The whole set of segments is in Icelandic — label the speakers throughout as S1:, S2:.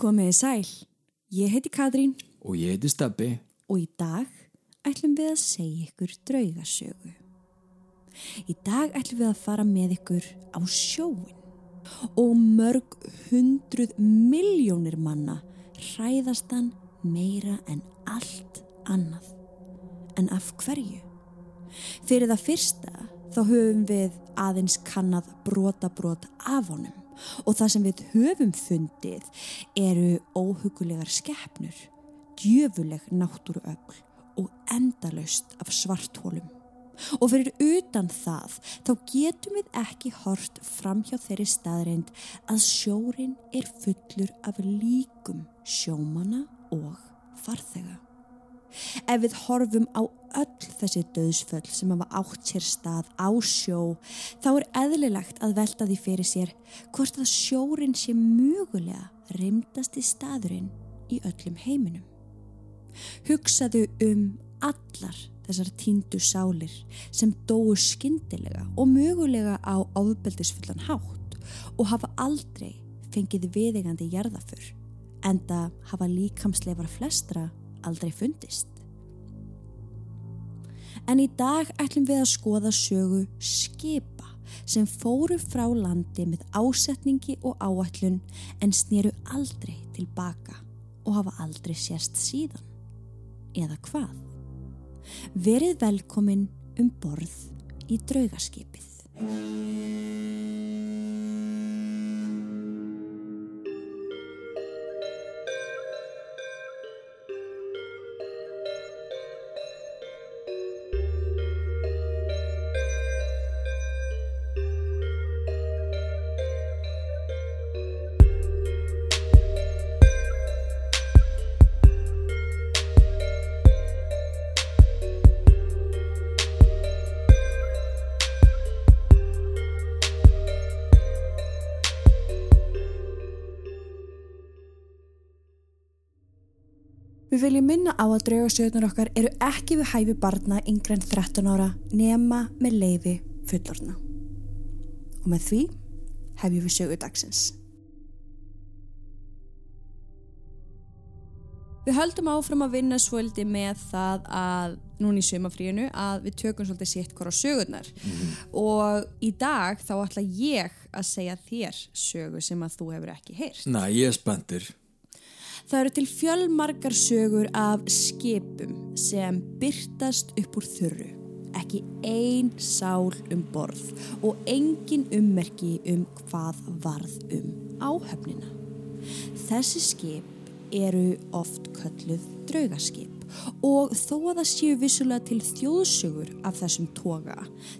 S1: Komiði sæl, ég heiti Katrín
S2: Og ég heiti Stabbi.
S1: og í dag ætlum við að segja ykkur draugasögu. Í dag ætlum við að fara með ykkur á sjóin og mörg hundruð miljónir manna hræðast hann meira en allt annað. En af hverju? Fyrir það fyrsta þá höfum við aðeins kannad brota-brot af honum og það sem við höfum fundið eru óhugulegar skeppnur, djöfuleg náttúruögl og endalaust af svarthólum. Og fyrir utan það þá getum við ekki hort fram hjá þeirri staðreind að sjórin er fullur af líkum sjómana og farþega. Ef við horfum á öll þessi döðsföll sem hafa átt sér stað á sjó, þá er eðlilegt að velta því fyrir sér hvort að sjórin sé mögulega reymdasti staðurinn í öllum heiminum. Hugsaðu um allar þessar tíndu sálir sem dóu skyndilega og mögulega á áðbeldisfullan hátt og hafa aldrei fengið viðegandi jarðafur, enda hafa líkamsleifar flestra aldrei fundist. En í dag ætlum við að skoða sögu skipa sem fóru frá landi með ásetningi og áætlun en snýru aldrei tilbaka og hafa aldrei sérst síðan. Eða hvað? Verið velkomin um borð í draugaskipið. Við viljum minna á að draugasögnar okkar eru ekki við hæfi barna yngre en 13 ára nema með leiði fullorna. Og með því hefjum við sögu dagsins. Við höldum áfram að vinna svolítið með það að núna í sumafríinu að við tökum svolítið sitt hvora sögurnar og í dag þá ætla ég að segja þér sögu sem að þú hefur ekki heyrt.
S2: Næ, ég er spenntur.
S1: Það eru til fjölmargar sögur af skipum sem byrtast upp úr þurru. Ekki ein sál um borð og engin ummerki um hvað varð um áhöfnina. Þessi skip eru oft kölluð draugaskip og þó að það séu vissulega til þjóðsögur af þessum toga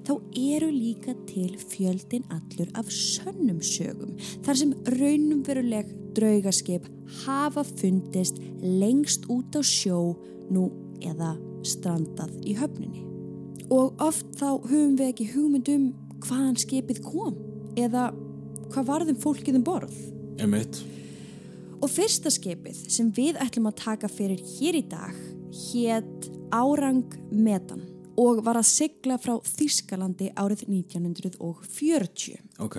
S1: þá eru líka til fjöldin allur af sönnum sögum þar sem raunumveruleg draugaskip hafa fundist lengst út á sjó nú eða strandað í höfninni. Og oft þá höfum við ekki hugmynd um hvaðan skipið kom eða hvað varðum fólkið um borð.
S2: Emitt.
S1: Og fyrsta skipið sem við ætlum að taka fyrir hér í dag hétt Árang Metan og var að sigla frá Þískalandi árið 1940.
S2: Ok.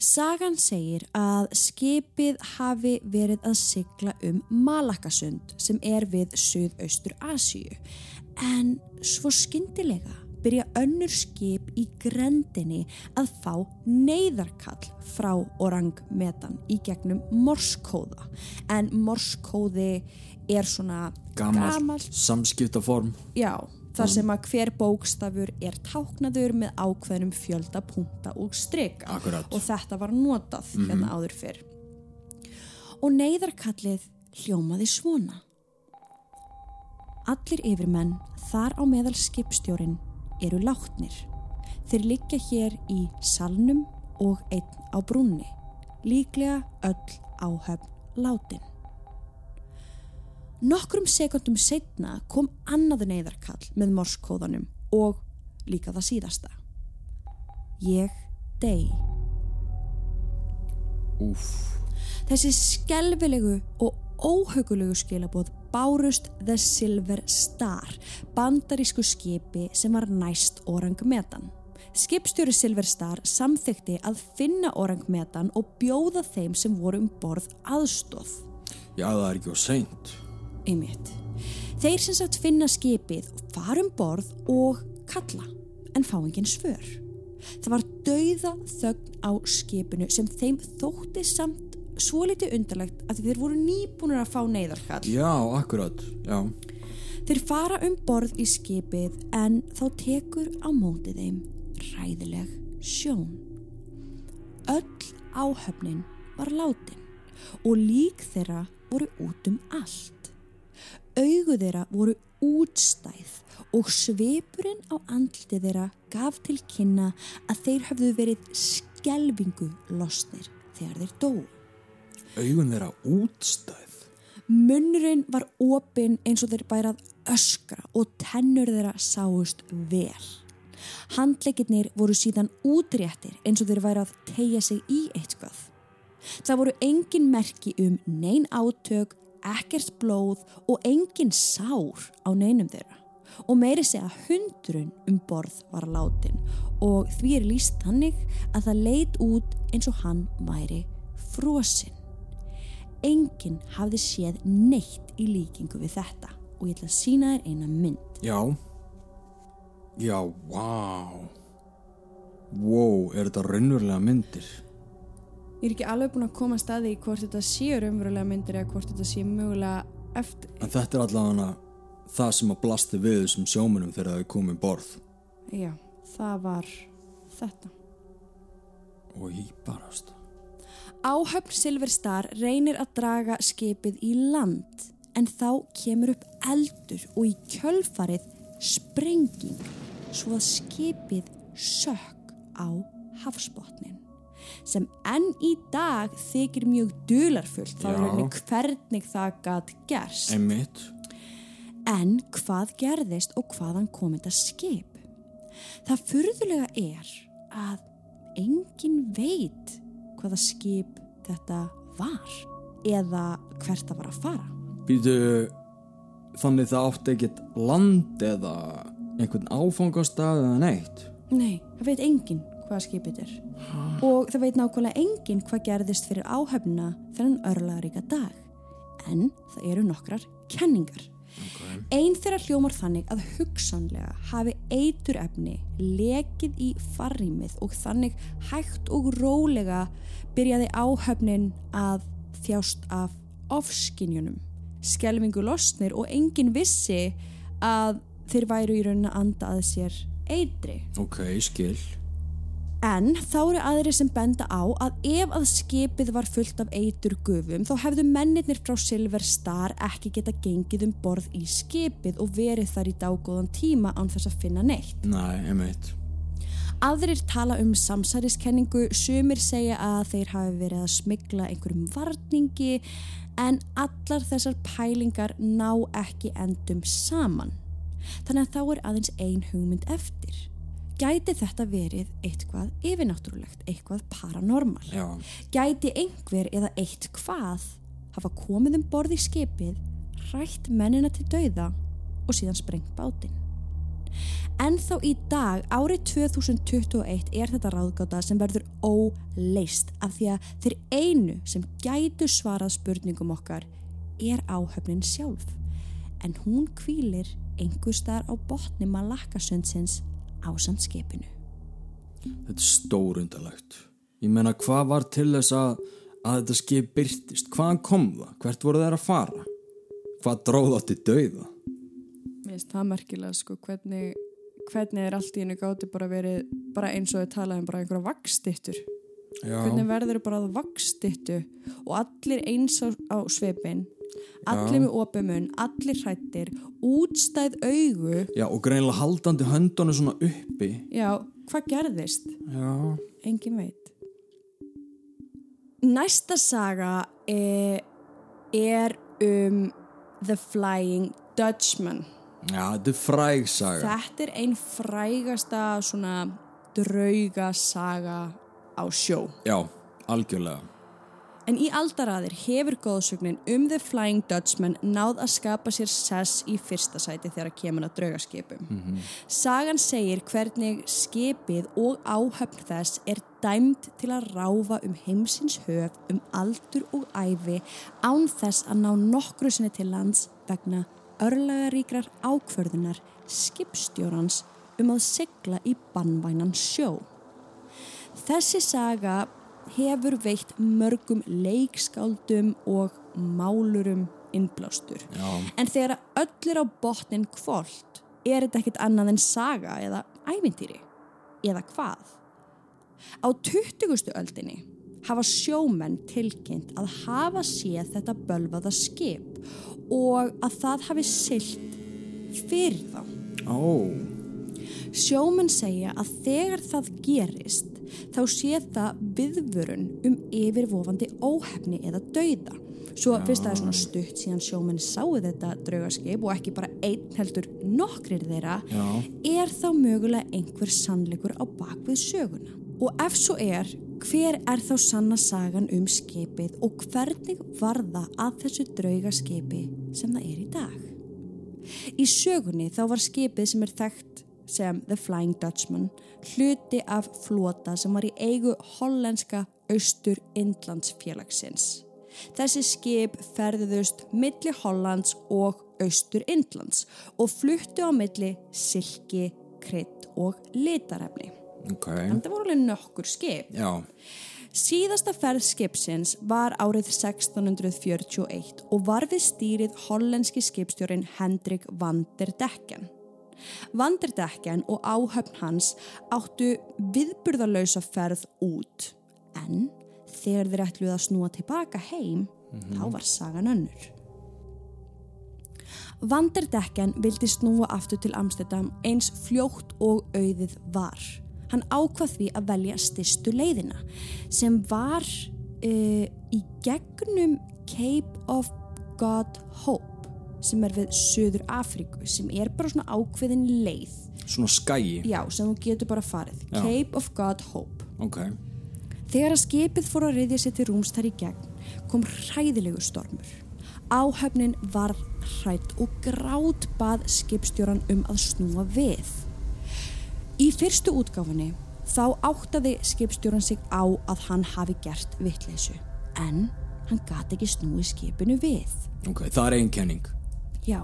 S1: Sagan segir að skipið hafi verið að sigla um Malakasund sem er við Suðaustur Asíu en svo skyndilega byrja önnur skip í grendinni að fá neyðarkall frá Orang Metan í gegnum morskóða en morskóði er svona
S2: Gamalt,
S1: gamalt
S2: samskiptaform.
S1: Já, þar sem að hver bókstafur er táknaður með ákveðnum fjölda punta og strika
S2: Akkurat.
S1: og þetta var notað hérna áður fyrr. Og neyðarkallið hljómaði svona. Allir yfirmenn þar á meðal skipstjórin eru látnir. Þeir liggja hér í salnum og einn á brúnni. Líklega öll áhöfn látin. Nokkrum sekundum setna kom annað neyðarkall með morskóðanum og líka það síðasta. Ég dey.
S2: Úf.
S1: Þessi skelvilegu og óhugulegu skilaboð bárust The Silver Star, bandarísku skipi sem var næst orang metan. Skipstjóri Silver Star samþykti að finna orang metan og bjóða þeim sem voru um borð aðstóð.
S2: Já, það er ekki á seint.
S1: Einmitt. Þeir sem sagt finna skipið, fara um borð og kalla, en fá engin svör. Það var dauða þögn á skipinu sem þeim þótti samt svo litið undarlegt að þeir voru nýbúnir að fá neyðarkall.
S2: Já, akkurat, já.
S1: Þeir fara um borð í skipið en þá tekur á móti þeim ræðileg sjón. Öll áhöfnin var látin og lík þeirra voru út um allt. Augu þeirra voru útstæð og svipurinn á andliti þeirra gaf til kynna að þeir höfðu verið skelvingu losnir þegar þeir dói.
S2: Augun þeirra útstæð.
S1: Munnurinn var opinn eins og þeir bærað öskra og tennur þeirra sáust vel. Handleikirnir voru síðan útréttir eins og þeir væri að tegja sig í eitthvað. Það voru engin merki um nein átök, ekkert blóð og engin sár á neinum þeirra. Og meiri segja hundrun um borð var látin og því er líst þannig að það leit út eins og hann væri frosinn. Enginn hafði séð neitt í líkingu við þetta og ég ætla að sína þér eina mynd.
S2: Já. Já, vá. Wow, er þetta raunverulega myndir?
S1: Ég er ekki alveg búin að koma að staði í hvort þetta sé raunverulega myndir eða hvort þetta sé mögulega eftir.
S2: En þetta er allavega það sem að blasti við þessum sjómunum þegar þau komið um borð.
S1: Já, það var þetta.
S2: Og ég barast.
S1: Áhöfn Silverstar reynir að draga skipið í land en þá kemur upp eldur og í kjölfarið sprenging svo að skipið sökk á hafsbotnin sem enn í dag þykir mjög dularfullt. Þá er henni hvernig það gat gerst.
S2: Einmitt.
S1: en hvað gerðist og hvaðan kom þetta skip? Það furðulega er að engin veit hvaða skip þetta var eða hvert það var að fara
S2: Býtu, þannig það átti ekkert land eða einhvern áfangastað eða neitt.
S1: Nei, það veit enginn hvað skipið er. Og það veit nákvæmlega enginn hvað gerðist fyrir áhöfna þennan örlaðaríka dag. En það eru nokkrar kenningar.
S2: Okay.
S1: Einn þeirra hljómar þannig að hugsanlega hafi eiturefni lekið í farrýmið og þannig hægt og rólega byrjaði áhöfnin að þjást af ofskinjunum. Skelvingu losnir og enginn vissi að þeir væru í raunin að anda að sér eitri.
S2: Ok, skil.
S1: En þá eru aðri sem benda á að ef að skipið var fullt af eitur gufum þá hefðu mennirnir frá Silver Star ekki geta gengið um borð í skipið og verið þar í dágóðan tíma án þess að finna neitt.
S2: Nei, einmitt.
S1: Aðrir tala um samsæriskenningu, sumir segja að þeir hafi verið að smigla einhverjum varningi en allar þessar pælingar ná ekki endum saman. Þannig að þá er aðeins ein hugmynd eftir. Gæti þetta verið eitthvað yfirnáttúrulegt, eitthvað paranormal?
S2: Já.
S1: Gæti einhver eða eitt hvað hafa komið um borð í skipið, rætt mennina til dauða og síðan sprengt bátinn? En þá í dag, árið 2021, er þetta ráðgáta sem verður óleist af því að þeir einu sem gætu svarað spurningum okkar er áhöfnin sjálf. En hún kvílir einhver staðar á botni Malakkasundsins ásand skipinu.
S2: Þetta er stórundalegt. Ég meina, hvað var til þess að, að þetta skip byrtist? Hvaðan kom það? Hvert voru þeir að fara? Hvað dróð átti dauða?
S1: Mér finnst það merkilega sko hvernig, hvernig er allt í hennu gáti bara verið bara eins og þau talaði um bara einhverja vakstittur.
S2: Já.
S1: Hvernig verður þau bara að vakstittu og allir eins á, á svipin, allir með opimun, allir hrættir, útstæð augu.
S2: Já, og greinilega haldandi höndunum svona uppi.
S1: Já, hvað gerðist?
S2: Já.
S1: Engin veit. Næsta saga er, er um The Flying Dutchman.
S2: Já, þetta er fræg saga.
S1: Þetta er ein frægasta svona draugasaga á sjó.
S2: Já, algjörlega.
S1: En í aldaraðir hefur góðsögnin um The Flying Dutchman náð að skapa sér sess í fyrsta sæti þegar kemur að draugaskipum. Sagan segir hvernig skipið og áhöfn þess er dæmd til að ráfa um heimsins höf um aldur og æfi án þess að ná nokkru sinni til lands vegna örlagaríkrar ákvörðunar skipstjórans um að sigla í bannvænan sjó. Þessi saga hefur veitt mörgum leikskáldum og málurum innblástur.
S2: Já.
S1: En þegar öll er á botnin kvöld, er þetta ekkit annað en saga eða ævintýri? Eða hvað? Á 20. öldinni hafa sjómenn tilkynnt að hafa séð þetta bölvaða skip og að það hafi silt fyrir þá.
S2: Ó,
S1: Sjómenn segja að þegar það gerist þá sé það viðvörun um yfirvofandi óhefni eða dauða. Svo fyrst það er svona stutt síðan sjómenn sáu þetta draugaskip og ekki bara einn heldur nokkrir þeirra
S2: Já.
S1: er þá mögulega einhver sannleikur á bakvið söguna. Og ef svo er, hver er þá sanna sagan um skipið og hvernig var það að þessu draugaskipi sem það er í dag? Í sögunni þá var skipið sem er þekkt sem The Flying Dutchman hluti af flota sem var í eigu hollenska austur Indlandsfélagsins. Þessi skip ferðuðust milli Hollands og austur Indlands og fluttu á milli silki, krydd og litarefni.
S2: ok.
S1: En það voru alveg nokkur skip.
S2: Já,
S1: Síðasta ferð skipsins var árið 1641 og var við stýrið hollenski skipstjórin Hendrik van der Decken. Van der Decken og áhöfn hans áttu viðburðarlausa ferð út en þegar þeir ætluð að snúa tilbaka heim þá var sagan önnur. Van der Decken vildi snúa aftur til Amsterdam eins fljótt og auðið var. Hann ákvað því að velja styrstu leiðina sem var uh, í gegnum Cape of God Hope sem er við Suður Afríku sem er bara svona ákveðin leið
S2: svona skæi.
S1: já, sem þú getur bara farið
S2: Já.
S1: Cape of God Hope
S2: Ok,
S1: Þegar að skipið fór að reyðja sér til rúms þar í gegn kom hræðilegu stormur. Áhöfnin var hrætt og grát bað skipstjóran um að snúa við. Í fyrstu útgáfunni þá áttaði skipstjóran sig á að hann hafi gert vittleysu en hann gati ekki snúið skipinu við.
S2: ok, það er einn kenning.
S1: Já,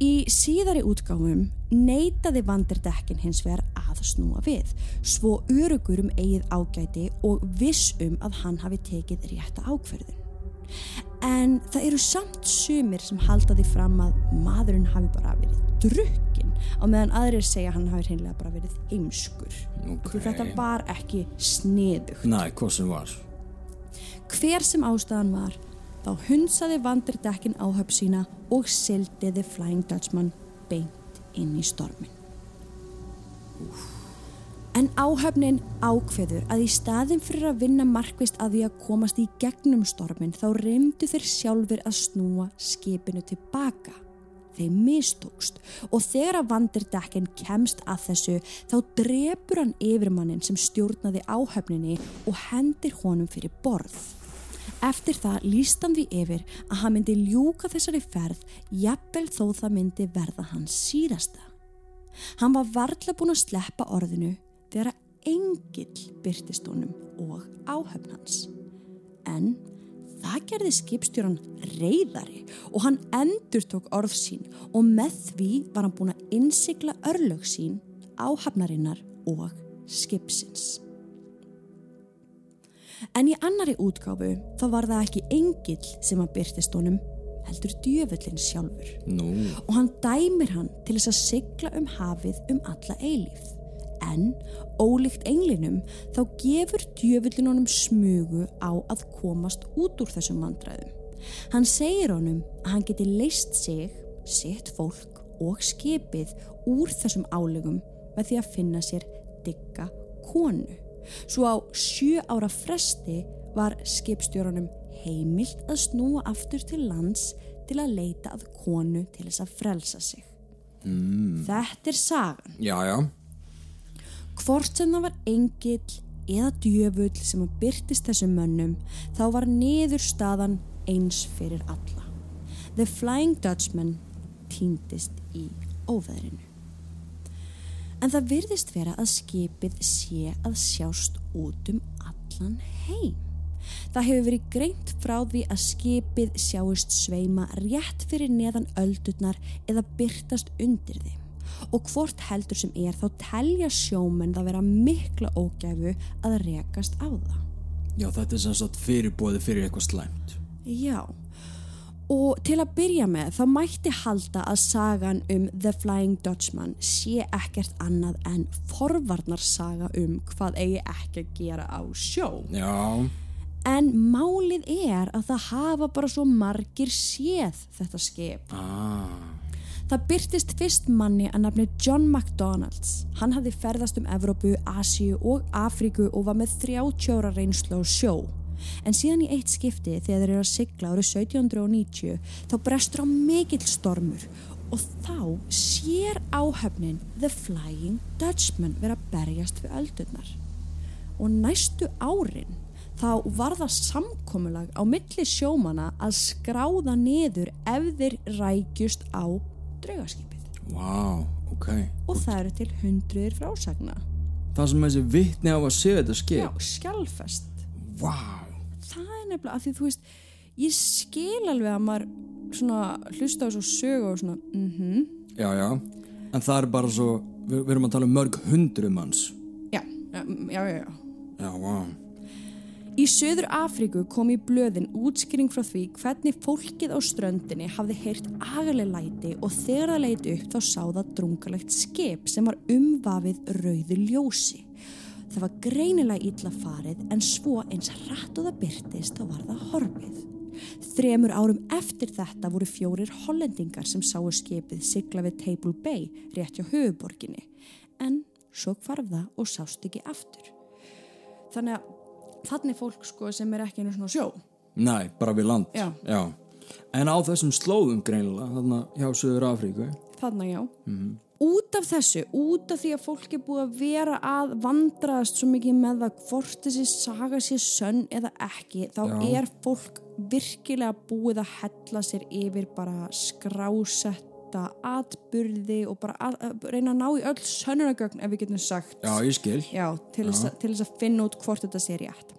S1: í síðari útgáfum neitaði vanderdekkin hins vegar að snúa við, svo örugur um eigið ágæti og viss um að hann hafi tekið rétta ákverðun. En það eru samt sumir sem halda því fram að maðurinn hafi bara verið drukkin á meðan aðrir segja hann hafi hreinlega bara verið heimskur.
S2: Ok.
S1: Því þetta var ekki sniðugt.
S2: Næ, hvað sem var.
S1: Hver sem ástæðan var, þá hundsaði vanderdekkin áhöf sína og sildiði Flying Dutchman beint inn í stormin. En áhöfnin ákveður að í staðin fyrir að vinna markvist að því að komast í gegnum stormin þá reymdu þeir sjálfur að snúa skipinu tilbaka. Þeim mistókst og þegar að vanderdekkin kemst að þessu þá drepur hann yfirmannin sem stjórnaði áhöfninni og hendir honum fyrir borð. Eftir það líst hann því yfir að hann myndi ljúka þessari ferð jafnvel þó það myndi verða hans síðasta. Hann var varla búin að sleppa orðinu þegar að engill byrtist honum og áhöfn hans. En það gerði skipstjóran reyðari og hann endur tók orð sín og með því var hann búin að innsikla örlög sín áhafnarinnar og skipsins. En í annari útgáfu þá var það ekki engill sem að byrtist honum, heldur djöfullin sjálfur.
S2: Nú,
S1: Og hann dæmir hann til þess að sigla um hafið um alla eilíf. En, ólíkt englinum, þá gefur djöfullin honum smugu á að komast út úr þessum vandræðum. Hann segir honum að hann geti leist sig, sitt fólk og skipið úr þessum álegum með því að finna sér digga konu. Svo á sjö ára fresti var skipstjórunum heimilt að snúa aftur til lands til að leita að konu til þess að frelsa sig. Mm. Þetta er sagan.
S2: já, já.
S1: Hvort sem það var engill eða djöfull sem að byrtist þessum mönnum þá var niður staðan eins fyrir alla. The Flying Dutchman týndist í óveðrinu. En það virðist vera að skipið sé að sjást út um allan heim. Það hefur verið greint frá því að skipið sjáist sveima rétt fyrir neðan öldurnar eða byrtast undir þeim. Og hvort heldur sem er þá telja sjómenn það vera mikla ógæfu að rekast á það.
S2: Já, þetta er sem sagt fyrirbóði fyrir eitthvað slæmt.
S1: Já, og til að byrja með þá mætti halda að sagan um The Flying Dutchman sé ekkert annað en forvarnarsaga um hvað eigi ekki að gera á sjó.
S2: Já,
S1: En málið er að það hafa bara svo margir séð þetta skip.
S2: ah,
S1: Það byrtist fyrst manni að nafni John McDonalds. Hann hafði ferðast um Evrópu, Asíu og Afríku og var með 30 ára reynslu á sjó. En síðan í eitt skipti þegar þeir eru að sigla árið 1790 þá brestur á mikill stormur og þá sér áhöfnin The Flying Dutchman vera berjast við öldurnar. Og næstu árin þá var það samkomulag á milli sjómana að skráða niður ef þeir rækjust á draugaskipið.
S2: vá, ok.
S1: Og það eru til hundruðir frásagna.
S2: Það sem þessi vittni á að sé þetta
S1: Já,
S2: skip.
S1: skjálfest.
S2: Vá,
S1: Það er nefnilega að því þú veist, ég skil alveg að maður svona hlusta á svo sögu og svona, mhm,
S2: já, já. En það er bara svo, við, við erum að tala um mörg hundru manns.
S1: já, já, já, já, já.
S2: Já, vá.
S1: Í Söður Afríku kom í blöðin útskýring frá því hvernig fólkið á ströndinni hafði heyrt agaleg læti og þegar það leiti upp þá sá það drungalegt skip sem var umvafið rauðu ljósi. Það var greinilega illa farið en svo eins hratt og það byrtist þá var það horfið. Þremur árum eftir þetta voru fjórir hollendingar sem sáu skipið sigla við Table Bay rétt hjá höfuborginni en svo hvarf það og sást ekki aftur. Þannig að þannig fólk sko sem er ekki einu svona sjó.
S2: Nei, bara við land.
S1: Já.
S2: En á þessum slóðum greinilega, þarna hjá Suður Afríku.
S1: Þannig já. Út af þessu, út af því að fólk er búið að vera að vandraðast svo mikið með það hvort þessi saga sé sönn eða ekki, þá
S2: Já.
S1: er fólk virkilega búið að hella sér yfir bara skrásetta atburði og bara að, að reyna að ná í öll sönnunagögn ef við getum sagt.
S2: Já, ég skil.
S1: Já, til þess, að, til þess að finna út hvort þetta sé rétt.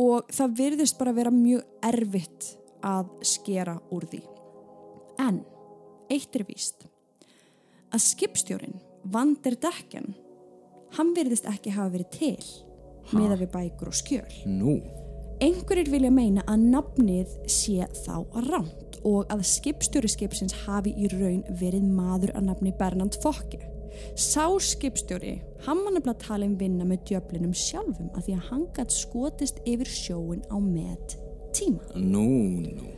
S1: Og það virðist bara vera mjög erfitt að skera úr því. En, eitt er víst, að skipstjórin, Vander Dekken, hann virðist ekki hafa verið til með við bækur og skjöl.
S2: Nú,
S1: Einhverjir vilja meina að nafnið sé þá ránt og að skipstjóri skipsins hafi í raun verið maður að nafni Bernard Fokke. Sá skipstjóri, hann var nefnilega talin vinna með djöflinum sjálfum að því að hann gætt skotist yfir sjóin á með tíma.
S2: nú, nú.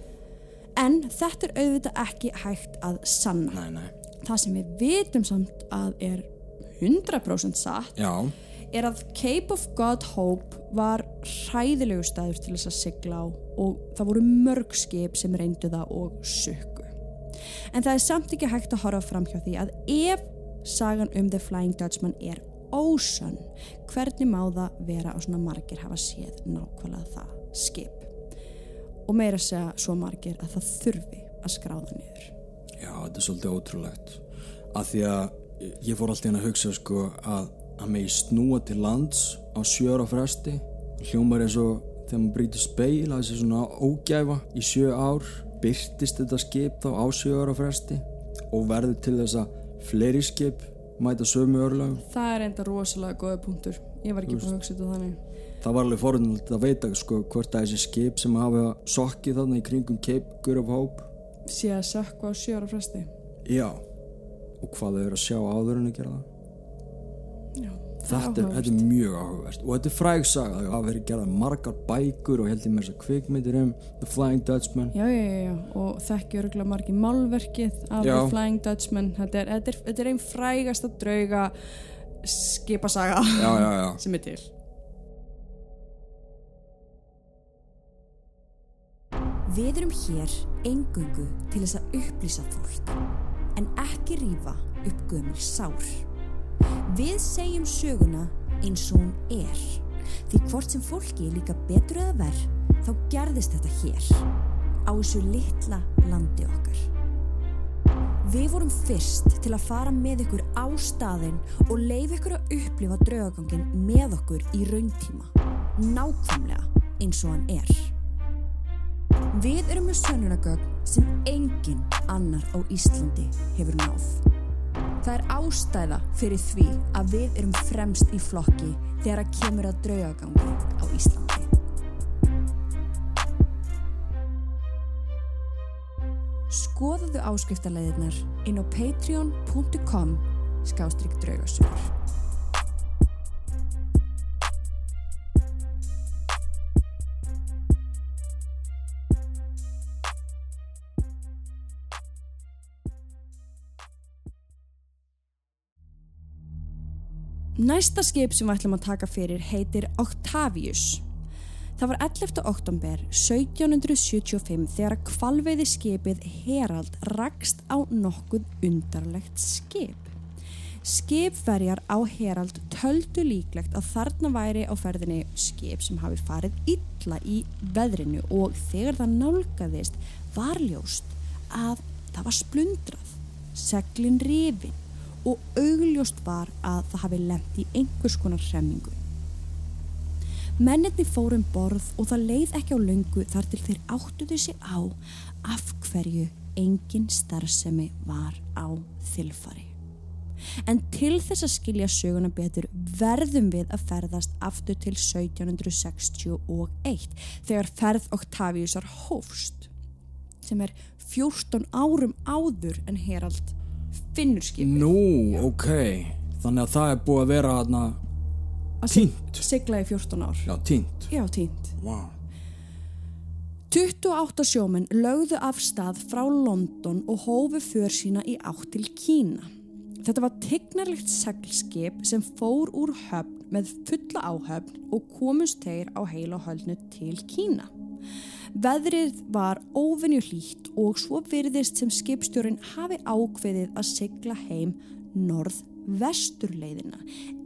S1: En þetta er auðvitað ekki hægt að sanna.
S2: Nei, nei.
S1: Það sem við vitum samt að er 100% satt
S2: Já,
S1: er að Cape of God Hope var hræðilegu staður til þess að sigla á og það voru mörg skip sem reyndu það og sökku. En það er samt ekki hægt að horfa fram hjá því að ef sagan um The Flying Dutchman er ósönn, hvernig má það vera að svona margir hafa séð nákvæmlega það skip? Og meira segja svo margir að það þurfi að skráða niður.
S2: Já, þetta er svolítið ótrúlegt. Af því að ég fór alltaf inn að hugsa sko að að megi snúa til lands á sjö ára fresti. Hljómar eins og þegar maður brýtur speil að þessi svona ógæfa í sjö ár byrtist þetta skip þá á sjö ára fresti og verður til þess að fleiri skip mæta sömu örlögum.
S1: Það er enda rosalega góða punktur. Ég var ekki búin að hugsa þetta þannig.
S2: Það var alveg forunilegt að veita sko hvort að þessi skip sem hafa sokkið þarna í kringum Cape Good of Hope
S1: Sé að sökku á sjöra fresti.
S2: Já, og hvað þau eru að sjá áður en að gera það
S1: Já,
S2: Þetta er, er mjög áhugavert og þetta er fræg saga, það verið gerða margar bækur og held ég með þess að kvikmyndir um The Flying Dutchman
S1: Já, já, já, já, og þekki örgulega margir málverkið af
S2: Já.
S1: The Flying Dutchman. Þetta er, þetta er, þetta er einn frægasta drauga skipasaga sem er til. Við erum hér engungu til þess að upplýsa fólk, en ekki rífa upp gömul sár. Við segjum söguna eins og hún er Því hvort sem fólki líka betur eða verð, þá gerðist þetta hér, á þessu litla landi okkar. Við vorum fyrst til að fara með ykkur á staðinn og leif ykkur að upplifa draugagangin með okkur í rauntíma. Nákvæmlega eins og hann er. Við erum með sönunagögn sem engin annar á Íslandi hefur náð. Það er ástæða fyrir því að við erum fremst í flokki þegar að kemur að draugagangi á Íslandi. Skoðuðu áskriftarleiðirnar inn á patreon.com skástrygg draugasögur. Næsta skip sem við ætlum að taka fyrir heitir Octavius. Það var 11. oktober 1775 þegar að kvalveiði skipið Herald rakst á nokkuð undarlegt skip. Skipverjar á Herald töldu líklegt að þarna væri á ferðinni skip sem hafi farið illa í veðrinu og þegar það nálgæðist var ljóst að það var splundrað, seglin rifin og augljóst var að það hafi lemt í einhvers konar hremmingu. Mennirni fórum borð og það leið ekki á löngu þar til þeir áttuðu sig á af hverju engin starfsemi var á þilfari. En til þess að skilja söguna betur verðum við að ferðast aftur til 1761 þegar ferð Octaviusar hófst sem er 14 árum áður en Herald finnur skipið.
S2: Nú, ok Þannig að það er búið að vera hana
S1: Að
S2: Týnt
S1: Sigla í 14 ár.
S2: Já, tínt
S1: Já, tínt.
S2: wow.
S1: 28 sjómenn lögðu af stað frá London og hófu för sína í átt til Kína. Þetta var tegnarlegt seglskip sem fór úr höfn með fulla áhöfn og komust þeir á heila höldnu til Kína. Veðrið var óvenju hlýtt og svo virðist sem skipstjórin hafi ákveðið að sigla heim norð-vesturleiðina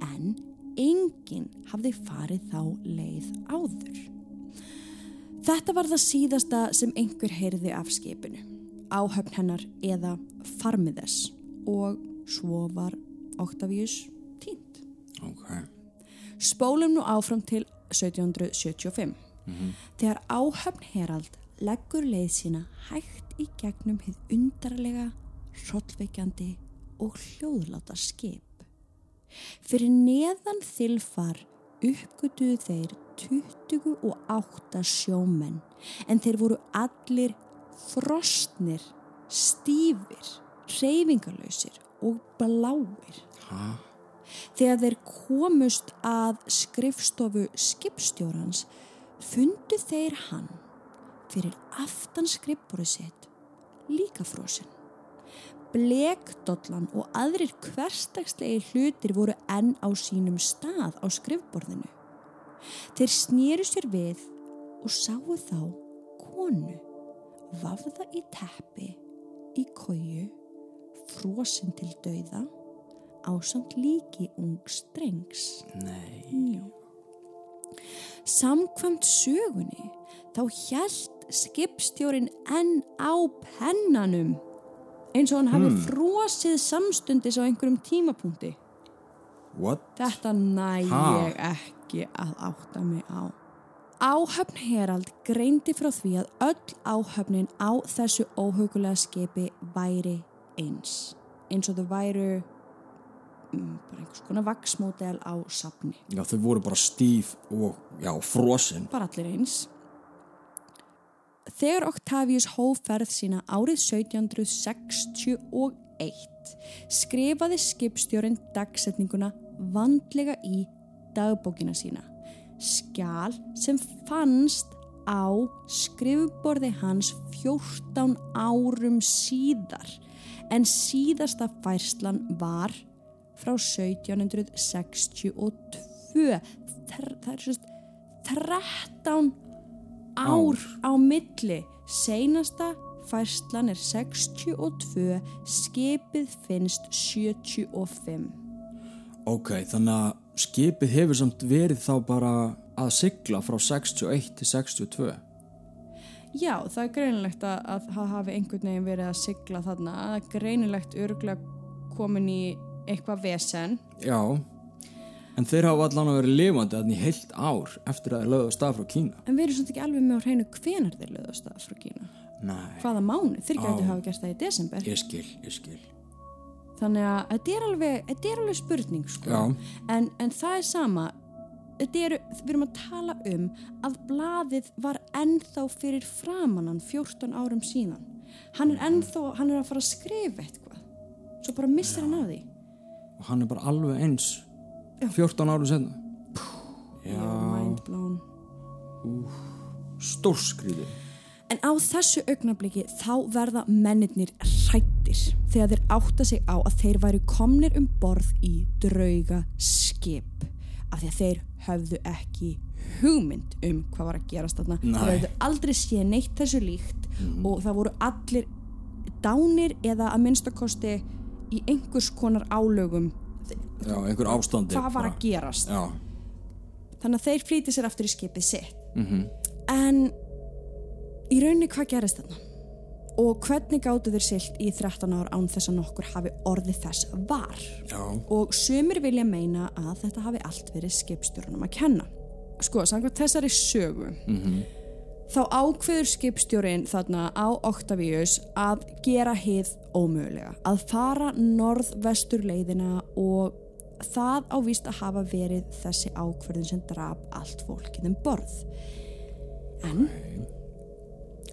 S1: en enginn hafði farið þá leið áður. Þetta var það síðasta sem einhver heyrði af skipinu, áhöfn hennar eða farmið þess og svo var Octavius tínt.
S2: Ok
S1: Spólum nú áfram til 1775. Þegar áhöfn Herald leggur leið sína hægt í gegnum hið undarlega, hrollveikjandi og hljóðláta skip. Fyrir neðan þilfar uppgötuðu þeir 28 sjómenn en þeir voru allir frostnir, stífir, reyfingarlausir og bláir.
S2: Ha?
S1: Þegar þeir komust að skrifstofu skipstjórans fundu þeir hann fyrir aftan skrifborið sitt líka frosinn. Blekdollan og aðrir hversdagslegi hlutir voru enn á sínum stað á skrifborðinu. Þeir snýru sér við og sáu þá konu vafða í teppi í kóju frosinn til dauða ásamt líki ungs drengs.
S2: Nei
S1: Já. Samkvæmt sögunni þá hjælt skipstjórin enn á pennanum eins og hann hafi frosið samstundis á einhverjum tímapunkti.
S2: What?
S1: Þetta næ ég ekki að átta mig á. Áhöfn Herald greindi frá því að öll áhöfnin á þessu óhugulega skipi væri eins. Eins og þau væru bara einhvers konar vaksmódel á safni.
S2: Já, þau voru bara stíf og, já, frosin
S1: bara allir eins. Þegar Octavius hóferð sína árið 1761 skrifaði skipstjórin dagsetninguna vandlega í dagbókina sína. Skjál sem fannst á skrifborði hans 14 árum síðar en síðasta færslan var frá 1762 Þr- það er sérst 13 ár á milli. Seinasta færslan er 62 skipið finnst 75
S2: Ok, þannig að skipið hefur samt verið þá bara að sigla frá 61 til 62
S1: Já, það er greinilegt að, að það hafi einhvern veginn verið að sigla þarna. Það er greinilegt örgulega komin í eitthvað vesen.
S2: Já, en þeir hafa allan að vera lifandi í heilt ár eftir að þeir lögðu á stað frá Kína.
S1: En við erum svolítið ekki alveg með á hreinu hvenar þeir löðast það frá Kína.
S2: Nei,
S1: Hvaða mánu? Þeir
S2: Á.
S1: gæti hafa gert það í desember.
S2: ég skil, ég skil.
S1: Þannig að þetta er alveg, þetta er alveg spurning sko.
S2: Já.
S1: En, en það er sama, eru, við erum að tala um að blaðið var ennþá fyrir framannan 14 árum síðan. Hann er ennþá, hann er að fara að skrifa eitthvað. Svo bara missir hann af því.
S2: Og hann er bara alveg eins 14 árum senna. Já,
S1: mind blown.
S2: stórskriði.
S1: En á þessu augnabliki þá verða mennirnir hrættir þegar þeir átta sig á að þeir væru komnir um borð í drauga skip af því að þeir höfðu ekki hugmynd um hvað var að gerast þarna þeir höfðu aldrei séð neitt þessu líkt og það voru allir dánir eða að minnstakosti í einhvers konar álögum
S2: Já, einhver ástandi.
S1: hvað var að gerast
S2: Já,
S1: þannig að þeir flýti sér aftur í skipið sitt
S2: mhm.
S1: En í rauninni hvað gerist þarna? Og hvernig gáttu þeir silt í 13 ár án þess að nokkur hafi orðið þess var?
S2: já,
S1: Og sumir vilja meina að þetta hafi allt verið skipstjórunum að kenna. Sko, samkvæmt þessari sögu, þá ákveður skipstjórin þarna á Octavius að gera hið ómögulega. Að fara norð-vestur leiðina og það á víst að hafa verið þessi ákverðin sem draf allt fólkið um borð. En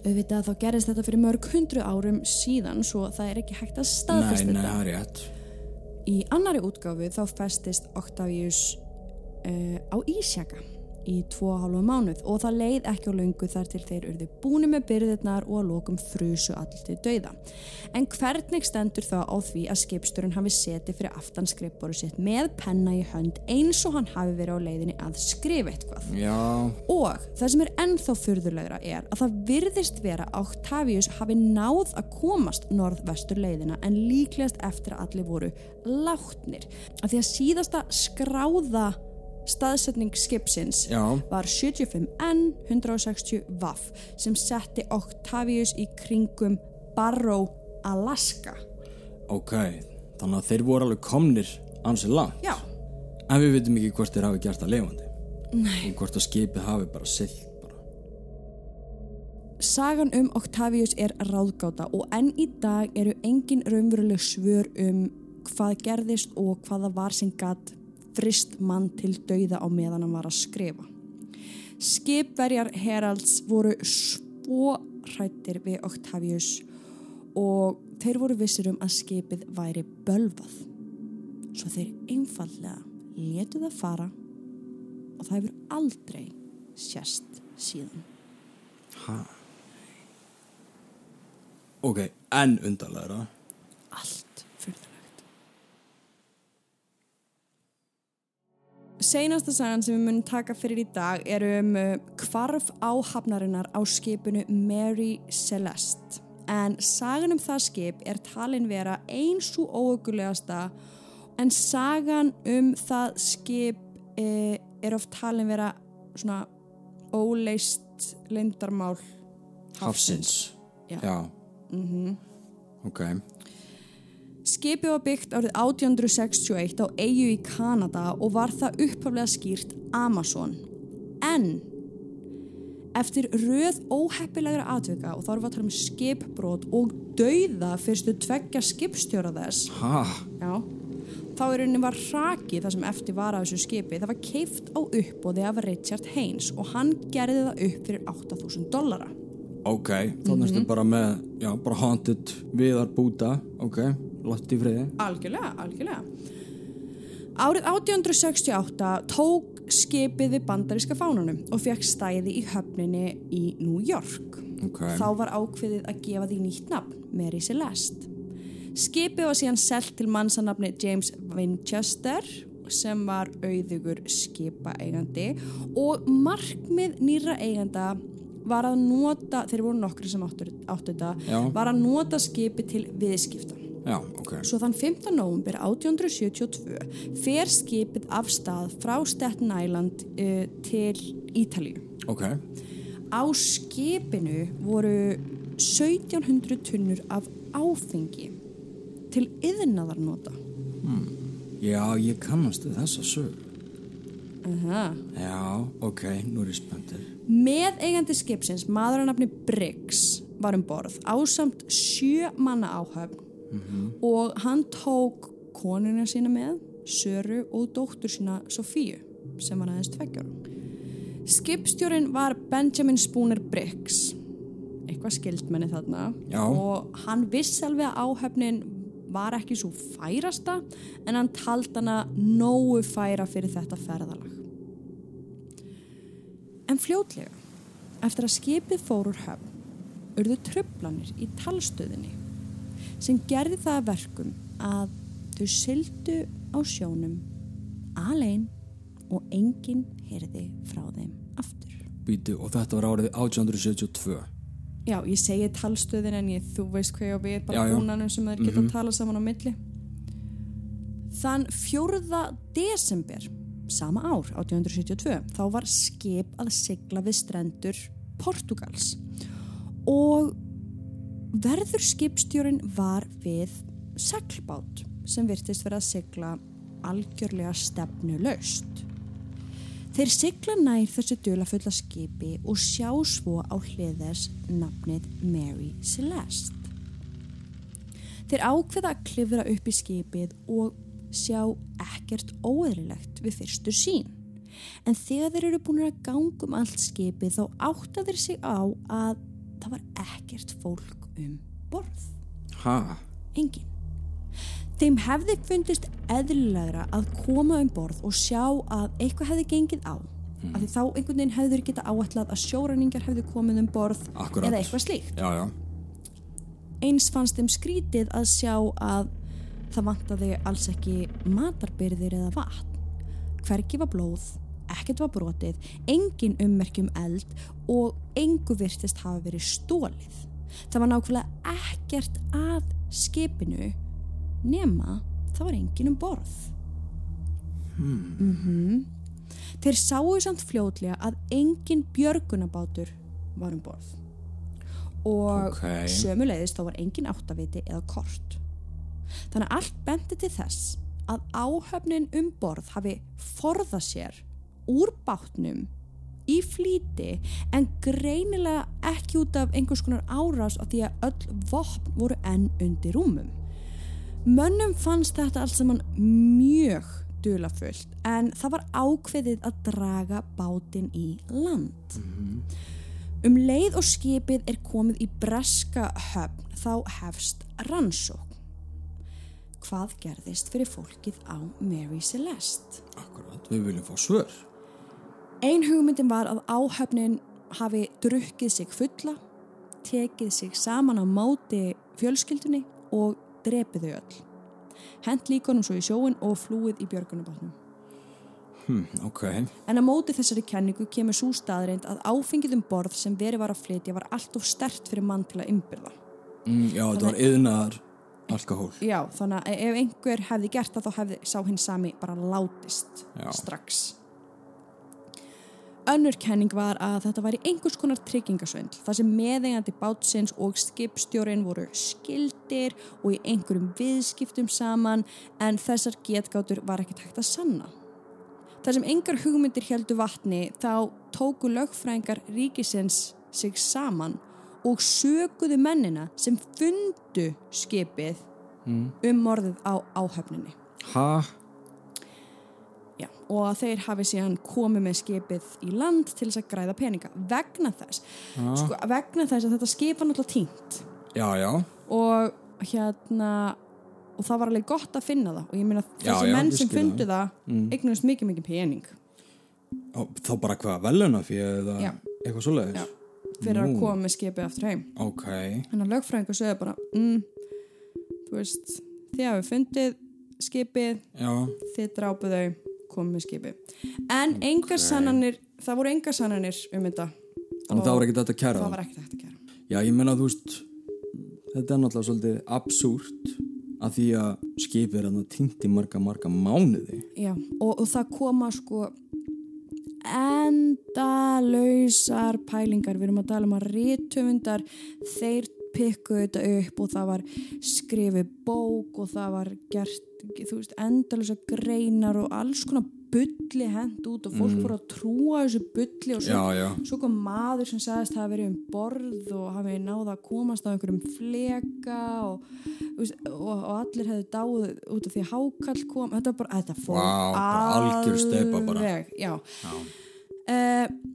S1: auðvitað þá gerist þetta fyrir mörg hundru árum síðan svo það er ekki hægt að
S2: nei,
S1: staðfesta
S2: nei,
S1: þetta.
S2: það er rétt.
S1: Í annari útgáfu þá festist Octavius uh, á Ísjaka í tvo og hálfa mánuð og það leið ekki á löngu þar til þeir urðu búni með byrðirnar og að lokum frusu allir til dauða. En hvernig stendur þá á því að skipsturinn hafi setið fyrir aftan skrifboru sitt með penna í hönd eins og hann hafi verið á leiðinni að skrifa eitthvað?
S2: Já,
S1: Og það sem er ennþá furðulegra er að það virðist vera að Octavius hafi náð að komast norð-vestur leiðina en líklegast eftir að allir voru látnir. Af því að síðasta skráða staðsetning skipsins
S2: já,
S1: var 75N 160 Vaff sem setti Octavius í kringum Barrow, Alaska.
S2: ok. Þannig að þeir voru alveg komnir ansið langt.
S1: Já,
S2: En við veitum ekki hvort þeir hafi gert það lifandi. Nei. Og hvort að skipið hafi bara silt.
S1: Sagan um Octavius er ráðgáta og enn í dag eru engin raunveruleg svör um hvað gerðist og hvað það var sem gatt frist mann til dauða á meðan hann var að skrifa. Skipverjar Heralds voru svo hrættir við Octavius og þeir voru vissir um að skipið væri bölvað. Svo þeir einfallega letu það fara og það hefur aldrei sérst síðan.
S2: Hæ? Ok, en undarlegra.
S1: allt Seinasta sagan sem við munum taka fyrir í dag er um uh, hvarf áhafnarinnar á skipinu Mary Celeste. En sagan um það skip er talin vera eins og óögulegasta en sagan um það skip eh, er oft talin vera svona óleist lindarmál
S2: Hafsins.
S1: Já.
S2: Já. Ok.
S1: Skipið var byggt árið 1861 á eigu í Kanada og var það upphaflega skýrt Amazon. En eftir röð óheppilegra atvika og þá erum við að tala um skipbrot og dauða fyrstu tveggja skipstjóra þess, já, þá er rauninni var hrakið það sem eftir var af þessu skipi. Það var keift á uppbóði af Richard Haynes og hann gerði það upp fyrir 8000 dollara.
S2: Ok, þannig ertu bara með, já, bara haunted viðar búta. Ok, látt í friði.
S1: Algjörlega, algjörlega. Árið 1868 tók skipið við bandaríska fánunum og fekk stæði í höfninni í New York.
S2: Ok.
S1: Þá var ákveðið að gefa því nýtt nafn, Mary Celeste. Skipið var síðan selt til mannsanafni James Winchester sem var auðugur skipaeigandi og markmið nýra eiganda var að nota, þeir voru nokkri sem áttu, þetta, var að nota skipi til viðskipta.
S2: Já, ok.
S1: Svo þann 15. november 1872 fer skipið af stað frá Staten Island uh, til Ítalíu.
S2: Ok.
S1: Á skipinu voru 1700 tunnur af áfengi til yðnaðarnota.
S2: Já, ég kannast við þessa sög.
S1: Aha.
S2: Já, ok, nú er ég spenntur.
S1: Með eigandi skipsins, maður að nafni Briggs, var um borð ásamt sjö manna áhöfn og hann tók konuna sína með, Söru og dóttur sína Sofíu sem var aðeins tveggjára. Skipstjórin var Benjamin Spooner Briggs, eitthvað skildmenni þarna
S2: Já.
S1: og hann vissi alveg að áhöfnin var ekki svo færasta en hann taldi hana nógu færa fyrir þetta ferðalag. En fljótlega, eftir að skipið fór úr höfn, urðu tröflanir í talstöðinni sem gerði það að verkum að þau syldu á sjónum alein og enginn heyrði frá þeim aftur.
S2: Býtu, og þetta var árið 1872.
S1: Já, ég segi talstöðin en ég, þú veist hvað ég á við, bara búnanum sem þeir geta að tala saman á milli. Þann 4. desember, sama ár, 1872, þá var skip að sigla við strendur Portugals og verður skipstjórin var við seglbát sem virtist vera að sigla algjörlega stefnu laust. Þeir sigla nær þessu dulafulla skipi og sjá svo á hliðess nafnið Mary Celeste. Þeir ákveða að klifra upp í skipið og sjá ekkert óeðrilegt við fyrstu sín. En þegar þeir eru búin að ganga um allt skipið þá átta þeir sig á að það var ekkert fólk um borð.
S2: Ha?
S1: Engin. Þeim hefði fundist eðlilegra að koma um borð og sjá að eitthvað hefði gengið á. Af því þá einhvern veginn hefður geta áætlað að sjóræningar hefði komið um borð
S2: Akkurat.
S1: eða eitthvað slíkt.
S2: Já, já.
S1: Eins fannst þeim skrítið að sjá að það vantaði alls ekki matarbyrðir eða vatn. Hvergi var blóð, ekkert var brotið, engin ummerkjum eld og engu virtist hafa verið stólið. Það var nákvæmlega ekkert að skipinu nema það var engin um borð. Hmm. Þeir sáu samt fljótlega að engin björgunabátur var um borð og
S2: Ok.
S1: sömuleiðis þá var engin áttaviti eða kort. Þannig að allt benti til þess að áhöfnin um borð hafi forðað sér úr bátnum í flýti en greinilega ekki út af einhvers konar árás af því að öll vopn voru enn undir rúmum. Mönnum fannst þetta allt saman mjög dulafullt en það var ákveðið að draga bátinn í land. Um leið og skipið er komið í breska höfn þá hefst rannsókn. Hvað gerðist fyrir fólkið á Mary Celeste?
S2: Akkurat, við viljum fá svör.
S1: Ein hugmyndin var að áhöfnin hafi drukkið sig fulla, tekið sig saman á móti fjölskyldunni og drepið þau öll. Hent líkonum svo í sjóin og flúið í björgunabátnum.
S2: Hm, ok.
S1: En á móti þessari kenningu kemur svo staðreind að áfengið um borð sem verið var að flytja var allt of stert fyrir mann til að ymbirða.
S2: Mm, já, þetta var yðnar alkohól.
S1: Já, þannig að ef einhver hefði gert það þá hefði sá hinn sami bara látist
S2: Já.
S1: strax. Önnur kenning var að þetta væri einhvers konar tryggingasvindl þar sem meðeigandi bátsins og skipstjórin voru skildir og í einhverjum viðskiptum saman en þessar getgátur var ekkert hægt að sanna. Þar sem engar hugmyndir heldu vatni þá tóku lögfræðingar ríkisins sig saman og söguðu mennina sem fundu skipið um morðið á áhöfninni.
S2: Ha?
S1: Og að þeir hafi síðan komið með skipið í land til þess að græða peninga vegna þess, sko, vegna þess að þetta skip var náttúrulega tínt
S2: Já, já.
S1: og hérna og það var alveg gott að finna það og ég meina þessi menn sem fundu
S2: það.
S1: það mm. eignast mikið mikið pening
S2: Ó, Þá bara hvað, veluna fyrir
S1: Já.
S2: eitthvað svoleiðis?
S1: Já. fyrir að
S2: Nú.
S1: koma með skipið aftur heim
S2: Ok.
S1: þannig að lögfræðingur sögðu bara mm, þú veist, þið hafið fundið skipið,
S2: Já,
S1: þið drápuð þau komið með skipið en engar
S2: Ok.
S1: sannanir það voru engar sannanir um þetta
S2: Þannig að það var ekkert hægt að kæra
S1: það
S2: það.
S1: var ekkert hægt að kæra
S2: Já, ég menna þú veist, þetta er náttúrulega svolítið absúrt að því að skipið er að týnt í marga, marga mánuði.
S1: Já, og, og það koma sko endalausar pælingar, við erum að tala um að rítumundar, þeir pikku þetta upp og það var skrifið bók og það var gert, þú veist, endalösa greinar og alls konar bulli hent út og fólk voru að trúa þessu bulli og svo,
S2: Já, já.
S1: svo kom maður sem sagðist hafa verið um borð og hafi náða að komast á einhverjum fleka og, veist, og, og allir hefðu dáið út af því að hákall kom þetta, bara, þetta fór
S2: bara.
S1: alveg, já.
S2: Já.
S1: Uh,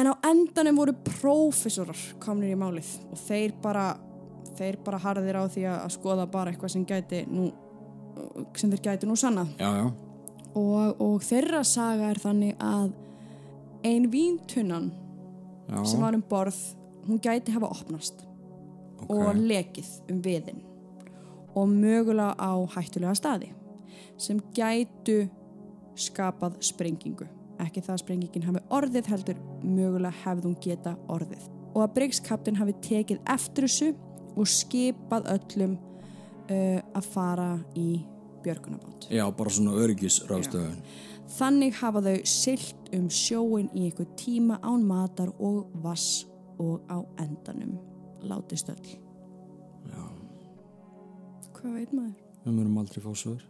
S1: en á endanum voru prófessorar komnir í málið og þeir bara þeir bara harðir á því að, að skoða bara eitthvað sem gæti nú sem þeir gæti nú sannað.
S2: Já, já.
S1: og, og þeirra saga er þannig að ein víntunnan sem var um borð hún gæti hafa opnast
S2: ok.
S1: og lekið um viðin og mögulega á hættulega staði sem gætu skapað sprengingu. Ekki það að sprengingin hafi orðið heldur mögulega hefði hún geta orðið. Og að Briggskaptin hafi tekið eftir þessu og skipað öllum uh, að fara í björgunabátt
S2: Já, bara svona öryggisráðstöðun.
S1: Þannig hafa þau silt um sjóin í einhver tíma án matar og vass og á endanum láti stöll.
S2: Já.
S1: Hvað veit maður?
S2: Við mörum aldrei fá svör.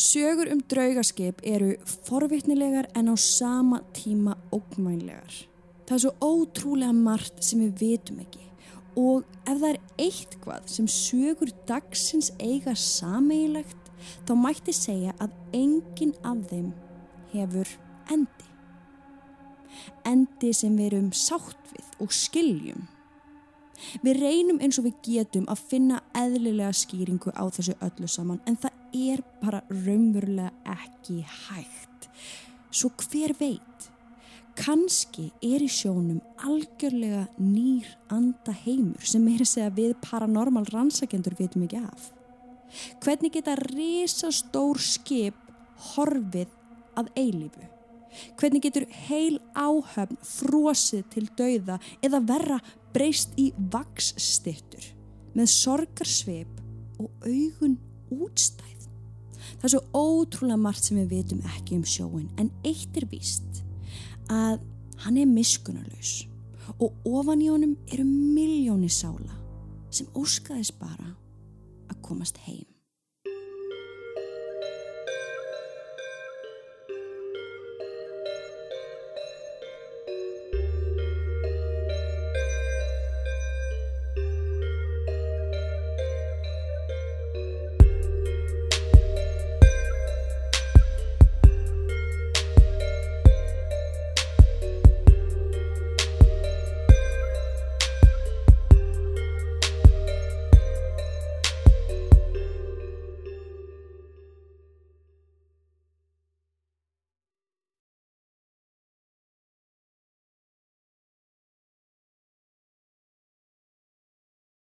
S1: Sögur um draugaskip eru forvitnilegar en á sama tíma ógnvænlegar. Það er svo ótrúlega margt sem við vitum ekki og ef það er eitthvað sem sögur dagsins eiga sameigilegt þá mætti segja að enginn af þeim hefur endi. Endi sem við erum sátt við og skiljum. Við reynum eins og við getum að finna eðlilega skýringu á þessu öllu saman en það er bara raunverulega ekki hægt. Svo hver veit, kannski er í sjónum algjörlega nýr anda heimur sem er að segja við paranormal rannsakendur vitum ekki af. Hvernig geta risastór skip horfið að eilífu? Hvernig getur heil áhöfn frosið til dauða eða verra breyst í vaksstittur með sorgarsveip og augun útstæð? Það er svo ótrúlega margt sem við vitum ekki um sjóin en eitt er víst að hann er miskunarlaus og ofan í honum eru miljóni sála sem óskaðis bara að komast heim.